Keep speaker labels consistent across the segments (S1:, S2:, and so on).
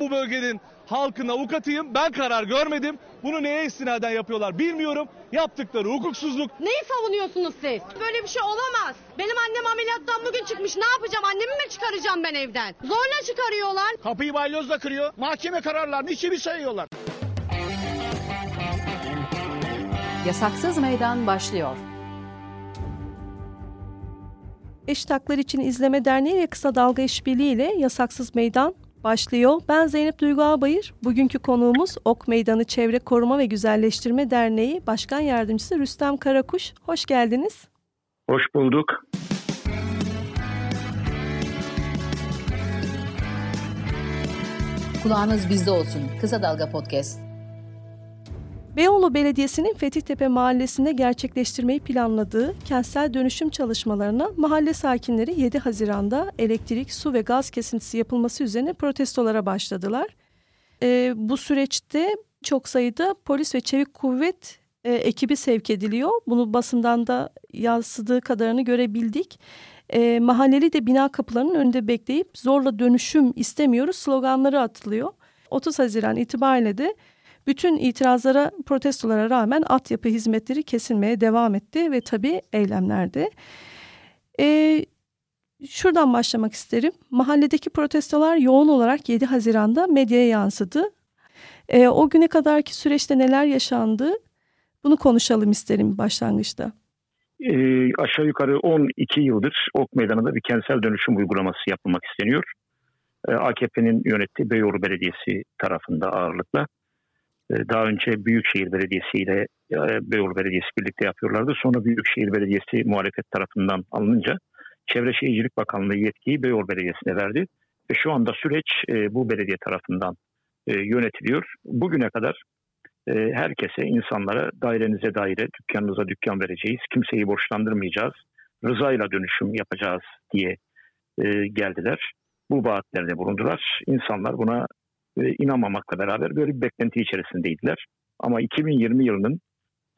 S1: Bu bölgenin halkın avukatıyım. Ben karar görmedim. Bunu neye istinaden yapıyorlar bilmiyorum. Yaptıkları hukuksuzluk.
S2: Neyi savunuyorsunuz siz? Böyle bir şey olamaz. Benim annem ameliyattan bugün çıkmış. Ne yapacağım? Annemi mi çıkaracağım ben evden? Zorla çıkarıyorlar.
S3: Kapıyı balyozla kırıyor. Mahkeme kararlarını içeri sayıyorlar.
S4: Yasaksız Meydan başlıyor.
S5: Eşit Haklar İçin İzleme Derneği ve Kısa Dalga İşbirliği ile Yasaksız Meydan başlıyor. Ben Zeynep Duygu Ağbayır. Bugünkü konuğumuz Ok Meydanı Çevre Koruma ve Güzelleştirme Derneği Başkan Yardımcısı Rüstem Karakuş. Hoş geldiniz.
S6: Hoş bulduk.
S4: Kulağınız bizde olsun. Kısa Dalga Podcast.
S5: Beyoğlu Belediyesi'nin Fethiyetepe Mahallesi'nde gerçekleştirmeyi planladığı kentsel dönüşüm çalışmalarına mahalle sakinleri 7 Haziran'da elektrik, su ve gaz kesintisi yapılması üzerine protestolara başladılar. Ee, bu süreçte çok sayıda polis ve çevik kuvvet e, ekibi sevk ediliyor. Bunu basından da yansıdığı kadarını görebildik. E, mahalleli de bina kapılarının önünde bekleyip zorla dönüşüm istemiyoruz sloganları atılıyor. 30 Haziran itibariyle de bütün itirazlara, protestolara rağmen altyapı hizmetleri kesilmeye devam etti ve tabii eylemlerde. Ee, şuradan başlamak isterim. Mahalledeki protestolar yoğun olarak 7 Haziran'da medyaya yansıdı. Ee, o güne kadarki süreçte neler yaşandı? Bunu konuşalım isterim başlangıçta.
S6: E, aşağı yukarı 12 yıldır Ok Meydanı'nda bir kentsel dönüşüm uygulaması yapılmak isteniyor. E, AKP'nin yönettiği Beyoğlu Belediyesi tarafında ağırlıkla. E, daha önce Büyükşehir Belediyesi ile e, Beyoğlu Belediyesi birlikte yapıyorlardı. Sonra Büyükşehir Belediyesi muhalefet tarafından alınınca Çevre Şehircilik Bakanlığı yetkiyi Beyoğlu Belediyesi'ne verdi. Ve şu anda süreç e, bu belediye tarafından e, yönetiliyor. Bugüne kadar herkese, insanlara dairenize daire, dükkanınıza dükkan vereceğiz, kimseyi borçlandırmayacağız, rızayla dönüşüm yapacağız diye geldiler. Bu vaatlerde bulundular. İnsanlar buna e, inanmamakla beraber böyle bir beklenti içerisindeydiler. Ama 2020 yılının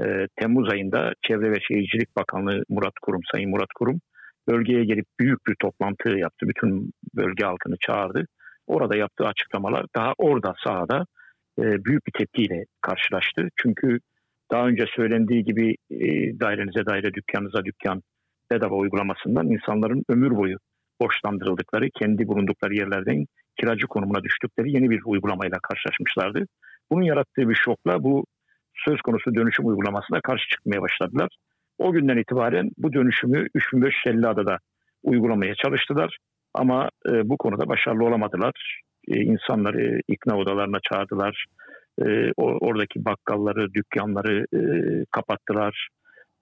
S6: e, Temmuz ayında Çevre ve Şehircilik Bakanlığı Murat Kurum, Sayın Murat Kurum bölgeye gelip büyük bir toplantı yaptı. Bütün bölge halkını çağırdı. Orada yaptığı açıklamalar daha orada sahada e, büyük bir tepkiyle karşılaştı. Çünkü daha önce söylendiği gibi e, dairenize daire, dükkanınıza dükkan bedava uygulamasından insanların ömür boyu borçlandırıldıkları, kendi bulundukları yerlerden kiracı konumuna düştükleri yeni bir uygulamayla karşılaşmışlardı. Bunun yarattığı bir şokla bu söz konusu dönüşüm uygulamasına karşı çıkmaya başladılar. O günden itibaren bu dönüşümü 3550 adada uygulamaya çalıştılar. Ama e, bu konuda başarılı olamadılar. E, insanları ikna odalarına çağırdılar. E, oradaki bakkalları, dükkanları e, kapattılar.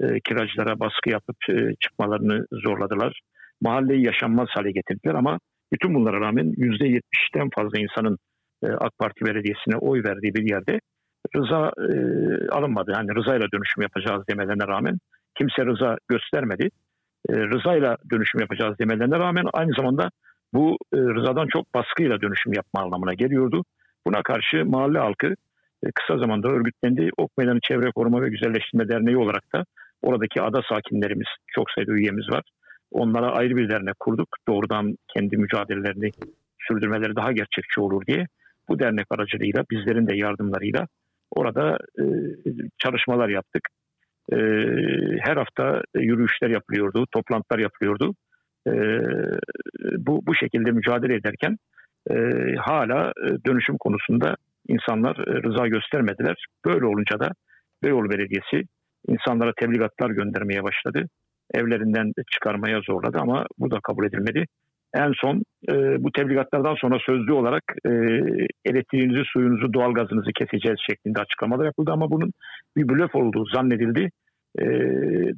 S6: E, kiracılara baskı yapıp e, çıkmalarını zorladılar. Mahalleyi yaşanmaz hale getirdiler ama bütün bunlara rağmen %70'ten fazla insanın e, AK Parti belediyesine oy verdiği bir yerde rıza e, alınmadı. Yani rızayla dönüşüm yapacağız demelerine rağmen kimse rıza göstermedi. E, rızayla dönüşüm yapacağız demelerine rağmen aynı zamanda bu e, rızadan çok baskıyla dönüşüm yapma anlamına geliyordu. Buna karşı mahalle halkı e, kısa zamanda örgütlendi. Ok Meydanı Çevre Koruma ve Güzelleştirme Derneği olarak da oradaki ada sakinlerimiz, çok sayıda üyemiz var. Onlara ayrı bir dernek kurduk. Doğrudan kendi mücadelelerini sürdürmeleri daha gerçekçi olur diye. Bu dernek aracılığıyla bizlerin de yardımlarıyla orada e, çalışmalar yaptık. E, her hafta yürüyüşler yapılıyordu, toplantılar yapılıyordu. E, bu, bu şekilde mücadele ederken e, hala e, dönüşüm konusunda insanlar e, rıza göstermediler. Böyle olunca da Beyoğlu Belediyesi insanlara tebligatlar göndermeye başladı evlerinden çıkarmaya zorladı ama bu da kabul edilmedi. En son e, bu tebligatlardan sonra sözlü olarak e, elektriğinizi, suyunuzu, doğalgazınızı keseceğiz şeklinde açıklamalar yapıldı ama bunun bir blöf olduğu zannedildi. E,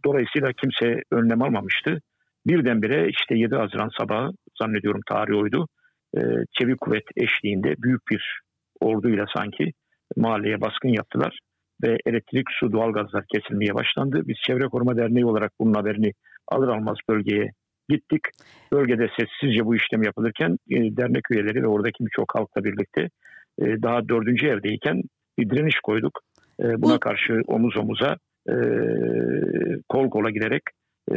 S6: dolayısıyla kimse önlem almamıştı. Birdenbire işte 7 Haziran sabahı zannediyorum tarih oydu. E, çevik kuvvet eşliğinde büyük bir orduyla sanki mahalleye baskın yaptılar ve elektrik, su, doğalgazlar kesilmeye başlandı. Biz Çevre Koruma Derneği olarak bunun haberini alır almaz bölgeye gittik. Bölgede sessizce bu işlem yapılırken e, dernek üyeleri ve oradaki birçok halkla birlikte e, daha dördüncü evdeyken bir direniş koyduk. E, buna karşı omuz omuza e, kol kola giderek e,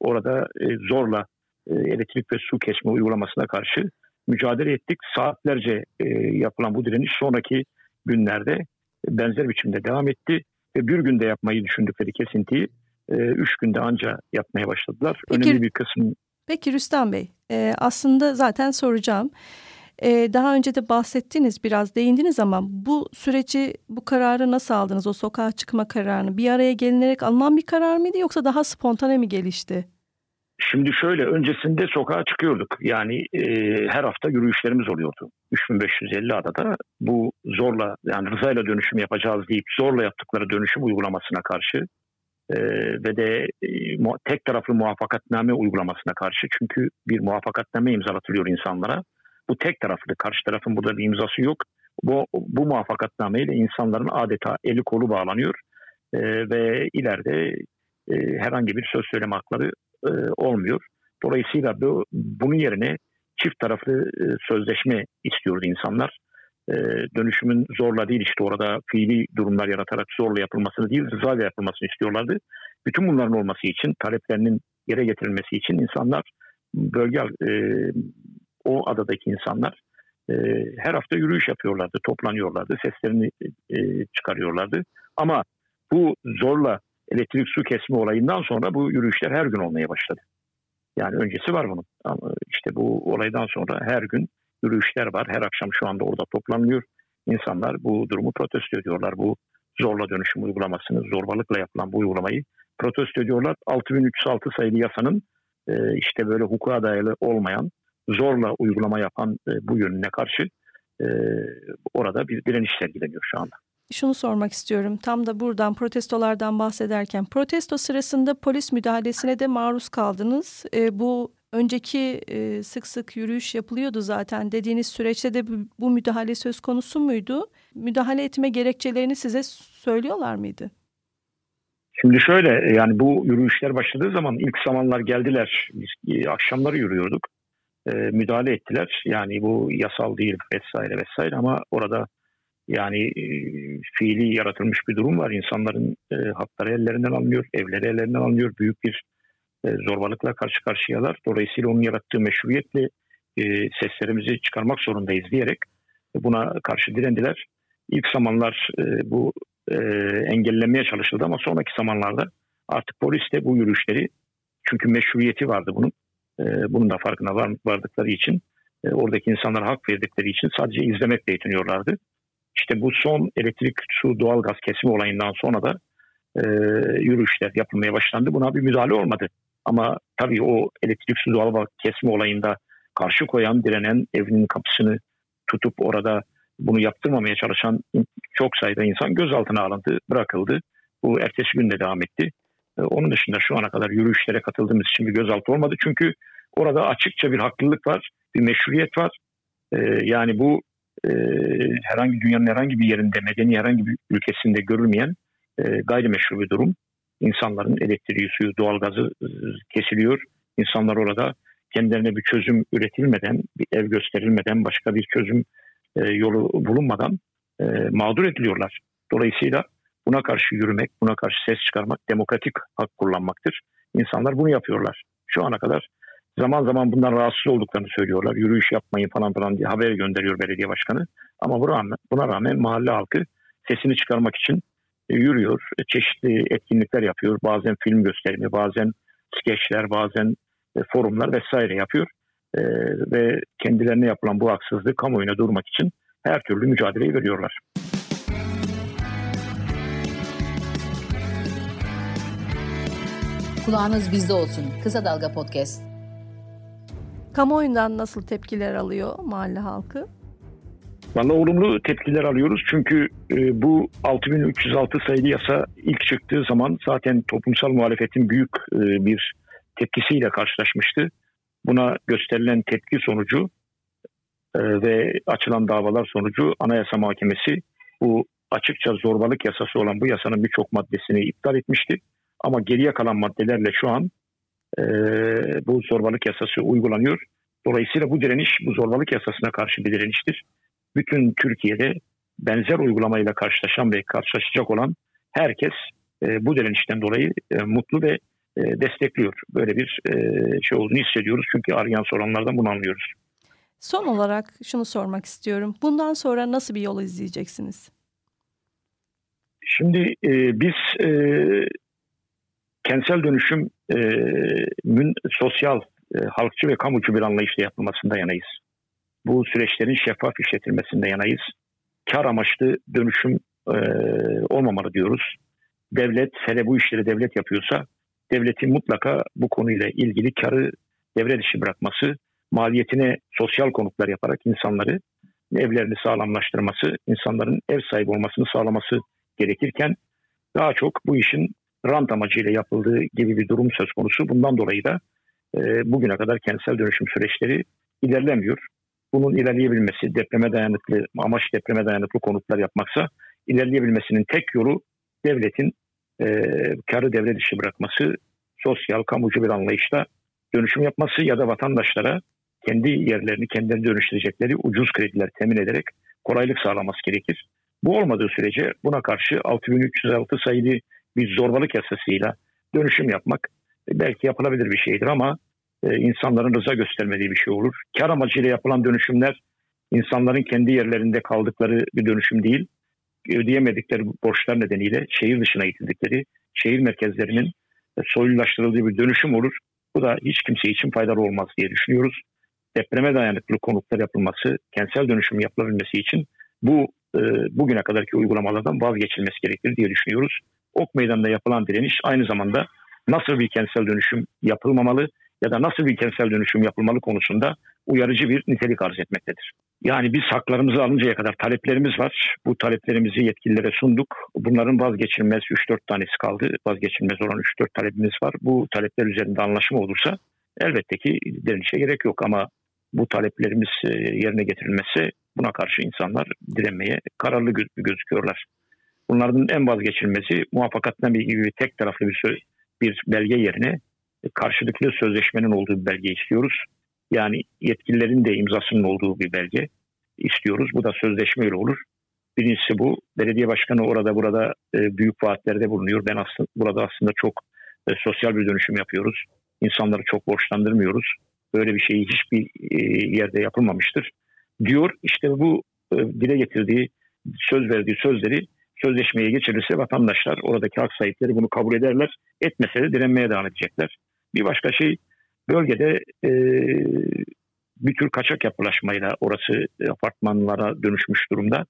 S6: orada e, zorla e, elektrik ve su kesme uygulamasına karşı mücadele ettik. Saatlerce e, yapılan bu direniş sonraki günlerde benzer biçimde devam etti ve bir günde yapmayı düşündükleri kesintiyi e, üç günde anca yapmaya başladılar.
S5: Peki-
S6: Önemli bir kısım
S5: Peki Rüstem Bey, e, aslında zaten soracağım. E, daha önce de bahsettiniz biraz, değindiniz ama bu süreci, bu kararı nasıl aldınız? O sokağa çıkma kararını bir araya gelinerek alınan bir karar mıydı yoksa daha spontane mi gelişti?
S6: Şimdi şöyle öncesinde sokağa çıkıyorduk. Yani e, her hafta yürüyüşlerimiz oluyordu. 3550 adada bu zorla yani rızayla dönüşüm yapacağız deyip zorla yaptıkları dönüşüm uygulamasına karşı e, ve de e, tek taraflı muvaffakatname uygulamasına karşı çünkü bir muvaffakatname imzalatılıyor insanlara. Bu tek taraflı karşı tarafın burada bir imzası yok. Bu, bu muvaffakatnameyle insanların adeta eli kolu bağlanıyor E, ve ileride e, herhangi bir söz söyleme hakları e, olmuyor. Dolayısıyla bu, bunun yerine çift taraflı e, sözleşme istiyordu insanlar. E, dönüşümün zorla değil işte orada fiili durumlar yaratarak zorla yapılmasını değil rızayla yapılmasını istiyorlardı. Bütün bunların olması için taleplerinin yere getirilmesi için insanlar bölge e, o adadaki insanlar her hafta yürüyüş yapıyorlardı, toplanıyorlardı, seslerini çıkarıyorlardı. Ama bu zorla elektrik su kesme olayından sonra bu yürüyüşler her gün olmaya başladı. Yani öncesi var bunun. Ama işte bu olaydan sonra her gün yürüyüşler var. Her akşam şu anda orada toplanılıyor. İnsanlar bu durumu protesto ediyorlar. Bu zorla dönüşüm uygulamasını, zorbalıkla yapılan bu uygulamayı protesto ediyorlar. 6306 sayılı yasanın e, işte böyle hukuka dayalı olmayan, zorla uygulama yapan e, bu yönüne karşı e, orada bir direniş sergileniyor şu anda.
S5: Şunu sormak istiyorum. Tam da buradan protestolardan bahsederken protesto sırasında polis müdahalesine de maruz kaldınız. E, bu önceki e, sık sık yürüyüş yapılıyordu zaten. Dediğiniz süreçte de bu, bu müdahale söz konusu muydu? Müdahale etme gerekçelerini size söylüyorlar mıydı?
S6: Şimdi şöyle yani bu yürüyüşler başladığı zaman ilk zamanlar geldiler. Biz e, akşamları yürüyorduk. E, müdahale ettiler. Yani bu yasal değil vesaire vesaire ama orada yani e, fiili yaratılmış bir durum var. İnsanların e, hakları ellerinden alınıyor, evleri ellerinden alınıyor. Büyük bir e, zorbalıkla karşı karşıyalar. Dolayısıyla onun yarattığı meşruiyetle e, seslerimizi çıkarmak zorundayız diyerek buna karşı direndiler. İlk zamanlar e, bu e, engellenmeye çalışıldı ama sonraki zamanlarda artık polis de bu yürüyüşleri çünkü meşruiyeti vardı bunun. E, bunun da farkına var, vardıkları için e, oradaki insanlara hak verdikleri için sadece izlemekle yetiniyorlardı. İşte bu son elektrik, su, doğal gaz kesimi olayından sonra da e, yürüyüşler yapılmaya başlandı. Buna bir müdahale olmadı. Ama tabii o elektrik, su, doğal gaz kesimi olayında karşı koyan, direnen, evinin kapısını tutup orada bunu yaptırmamaya çalışan çok sayıda insan gözaltına alındı, bırakıldı. Bu ertesi günde devam etti. Ee, Onun dışında şu ana kadar yürüyüşlere katıldığımız için bir gözaltı olmadı. Çünkü orada açıkça bir haklılık var, bir meşruiyet var. Ee, Yani bu e, herhangi dünyanın herhangi bir yerinde, medeni herhangi bir ülkesinde görülmeyen e, gayrimeşru bir durum. İnsanların elektriği, suyu, doğalgazı e, kesiliyor. İnsanlar orada kendilerine bir çözüm üretilmeden, bir ev gösterilmeden, başka bir çözüm e, yolu bulunmadan e, mağdur ediliyorlar. Dolayısıyla buna karşı yürümek, buna karşı ses çıkarmak, demokratik hak kullanmaktır. İnsanlar bunu yapıyorlar. Şu ana kadar zaman zaman bundan rahatsız olduklarını söylüyorlar. Yürüyüş yapmayın falan falan diye haber gönderiyor belediye başkanı. Ama buna rağmen, buna rağmen mahalle halkı sesini çıkarmak için e, yürüyor. E, Çeşitli etkinlikler yapıyor. Bazen film gösterimi, bazen skeçler, bazen e, forumlar vesaire yapıyor. Ve kendilerine yapılan bu haksızlığı kamuoyuna durmak için her türlü mücadeleyi veriyorlar.
S4: Kulağınız bizde olsun. Kısa Dalga Podcast.
S5: Kamuoyundan nasıl tepkiler alıyor mahalle halkı?
S6: Vallahi olumlu tepkiler alıyoruz çünkü e, bu 6306 sayılı yasa ilk çıktığı zaman zaten toplumsal muhalefetin büyük e, bir tepkisiyle karşılaşmıştı. Buna gösterilen tepki sonucu e, ve açılan davalar sonucu Anayasa Mahkemesi bu açıkça zorbalık yasası olan bu yasanın birçok maddesini iptal etmişti. Ama geriye kalan maddelerle şu an e, bu zorbalık yasası uygulanıyor. Dolayısıyla bu direniş bu zorbalık yasasına karşı bir direniştir. Bütün Türkiye'de benzer uygulamayla karşılaşan ve karşılaşacak olan herkes e, bu direnişten dolayı e, mutlu ve e, destekliyor. Böyle bir e, şey olduğunu hissediyoruz çünkü arayan soranlardan bunu anlıyoruz.
S5: Son olarak şunu sormak istiyorum. Bundan sonra nasıl bir yol izleyeceksiniz?
S6: Şimdi e, biz e, kentsel dönüşümün sosyal, e, halkçı ve kamucu bir anlayışla yapılmasında yanayız. Bu süreçlerin şeffaf işletilmesinde yanayız. Kar amaçlı dönüşüm e, olmamalı diyoruz. Devlet, hele bu işleri devlet yapıyorsa devletin mutlaka bu konuyla ilgili karı devre dışı bırakması, maliyetine sosyal konutlar yaparak insanları evlerini sağlamlaştırması, insanların ev sahibi olmasını sağlaması gerekirken daha çok bu işin rant amacıyla yapıldığı gibi bir durum söz konusu. Bundan dolayı da e, bugüne kadar kentsel dönüşüm süreçleri ilerlemiyor. Bunun ilerleyebilmesi, depreme dayanıklı, amaç depreme dayanıklı konutlar yapmaksa ilerleyebilmesinin tek yolu devletin e, karı devre dışı bırakması, sosyal, kamucu bir anlayışla dönüşüm yapması ya da vatandaşlara kendi yerlerini kendileri dönüştürecekleri ucuz krediler temin ederek kolaylık sağlaması gerekir. Bu olmadığı sürece buna karşı 6306 sayılı bir zorbalık yasasıyla dönüşüm yapmak e, belki yapılabilir bir şeydir ama e, insanların rıza göstermediği bir şey olur. Kar amacıyla yapılan dönüşümler insanların kendi yerlerinde kaldıkları bir dönüşüm değil. Ödeyemedikleri borçlar nedeniyle şehir dışına itildikleri, şehir merkezlerinin soylulaştırıldığı bir dönüşüm olur. Bu da hiç kimse için faydalı olmaz diye düşünüyoruz. Depreme dayanıklı konutlar yapılması, kentsel dönüşüm yapılabilmesi için bu e, bugüne kadarki uygulamalardan vazgeçilmesi gerekir diye düşünüyoruz. Ok Meydanı'nda yapılan direniş aynı zamanda nasıl bir kentsel dönüşüm yapılmamalı ya da nasıl bir kentsel dönüşüm yapılmalı konusunda uyarıcı bir nitelik arz etmektedir. Yani biz haklarımızı alıncaya kadar taleplerimiz var. Bu taleplerimizi yetkililere sunduk. Bunların vazgeçilmez 3-4 tanesi kaldı. Vazgeçilmez olan 3-4 talebimiz var. Bu talepler üzerinde anlaşma olursa elbette ki direnişe gerek yok ama bu taleplerimiz e, yerine getirilmesi buna karşı insanlar direnmeye kararlı gözüküyorlar. Bunların en vazgeçilmesi muvaffakatname gibi tek taraflı bir, bir belge yerine e, karşılıklı sözleşmenin olduğu bir belge istiyoruz. Yani yetkililerin de imzasının olduğu bir belge istiyoruz. Bu da sözleşmeyle olur. Birincisi bu. Belediye başkanı orada burada e, büyük vaatlerde bulunuyor. Ben aslında burada aslında çok e, sosyal bir dönüşüm yapıyoruz. İnsanları çok borçlandırmıyoruz. Böyle bir şey hiçbir yerde yapılmamıştır. Diyor işte bu dile getirdiği söz verdiği sözleri sözleşmeye geçirirse vatandaşlar oradaki hak sahipleri bunu kabul ederler. Etmese de direnmeye devam edecekler. Bir başka şey bölgede e, bir tür kaçak yapılaşmayla orası apartmanlara dönüşmüş durumda.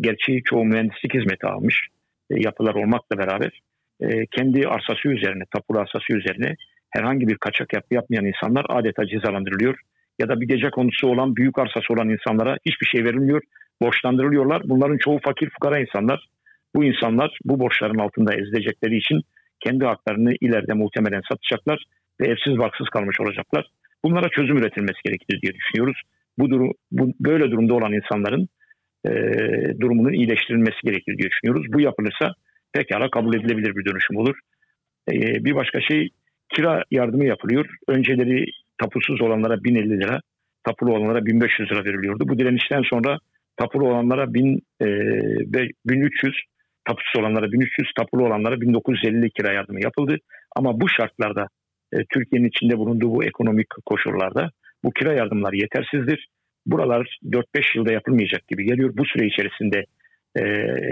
S6: Gerçi çoğu mühendislik hizmeti almış e, yapılar olmakla beraber e, kendi arsası üzerine, tapulu arsası üzerine herhangi bir kaçak yapı yapmayan insanlar adeta cezalandırılıyor. Ya da bir gece konusu olan, büyük arsası olan insanlara hiçbir şey verilmiyor, borçlandırılıyorlar. Bunların çoğu fakir fukara insanlar. Bu insanlar bu borçların altında ezilecekleri için kendi haklarını ileride muhtemelen satacaklar ve evsiz barksız kalmış olacaklar. Bunlara çözüm üretilmesi gerekir diye düşünüyoruz. Bu, durum, bu böyle durumda olan insanların e, durumunun iyileştirilmesi gerekir diye düşünüyoruz. Bu yapılırsa pekala kabul edilebilir bir dönüşüm olur. E, bir başka şey kira yardımı yapılıyor. Önceleri tapusuz olanlara 1050 lira, tapulu olanlara 1500 lira veriliyordu. Bu direnişten sonra tapulu olanlara 1000 e, 1300, tapusuz olanlara 1300, tapulu olanlara 1950 kira yardımı yapıldı. Ama bu şartlarda e, Türkiye'nin içinde bulunduğu bu ekonomik koşullarda bu kira yardımları yetersizdir. Buralar 4-5 yılda yapılmayacak gibi geliyor. Bu süre içerisinde e,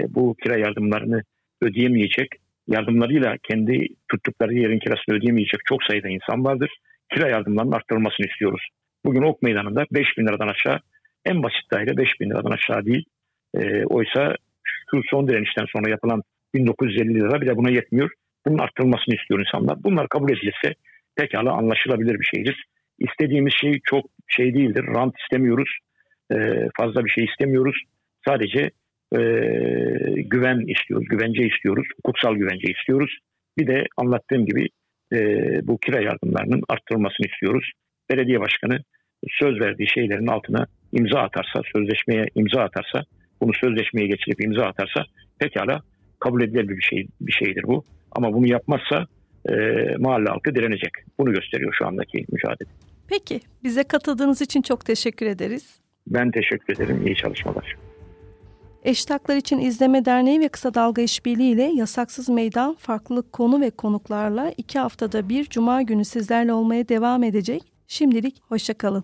S6: bu kira yardımlarını ödeyemeyecek, yardımlarıyla kendi tuttukları yerin kirasını ödeyemeyecek çok sayıda insan vardır. Kira yardımlarının arttırılmasını istiyoruz. Bugün Ok Meydanı'nda 5 bin liradan aşağı, en basit daire 5 bin liradan aşağı değil. E, oysa şu son direnişten sonra yapılan 1950 lira bile buna yetmiyor. Bunun arttırılmasını istiyor insanlar. Bunlar kabul edilirse pekala anlaşılabilir bir şeydir. İstediğimiz şey çok şey değildir. Rant istemiyoruz. E, fazla bir şey istemiyoruz. Sadece e, güven istiyoruz, güvence istiyoruz, hukuksal güvence istiyoruz. Bir de anlattığım gibi e, bu kira yardımlarının arttırılmasını istiyoruz. Belediye başkanı söz verdiği şeylerin altına imza atarsa, sözleşmeye imza atarsa, bunu sözleşmeye geçirip imza atarsa pekala kabul edilebilir bir şey bir şeydir bu. Ama bunu yapmazsa e, mahalle halkı direnecek. Bunu gösteriyor şu andaki mücadele.
S5: Peki, bize katıldığınız için çok teşekkür ederiz.
S6: Ben teşekkür ederim. İyi çalışmalar.
S5: Eşit Haklar İçin İzleme Derneği ve Kısa Dalga İşbirliği ile Yasaksız Meydan farklı konu ve konuklarla iki haftada bir Cuma günü sizlerle olmaya devam edecek. Şimdilik hoşçakalın.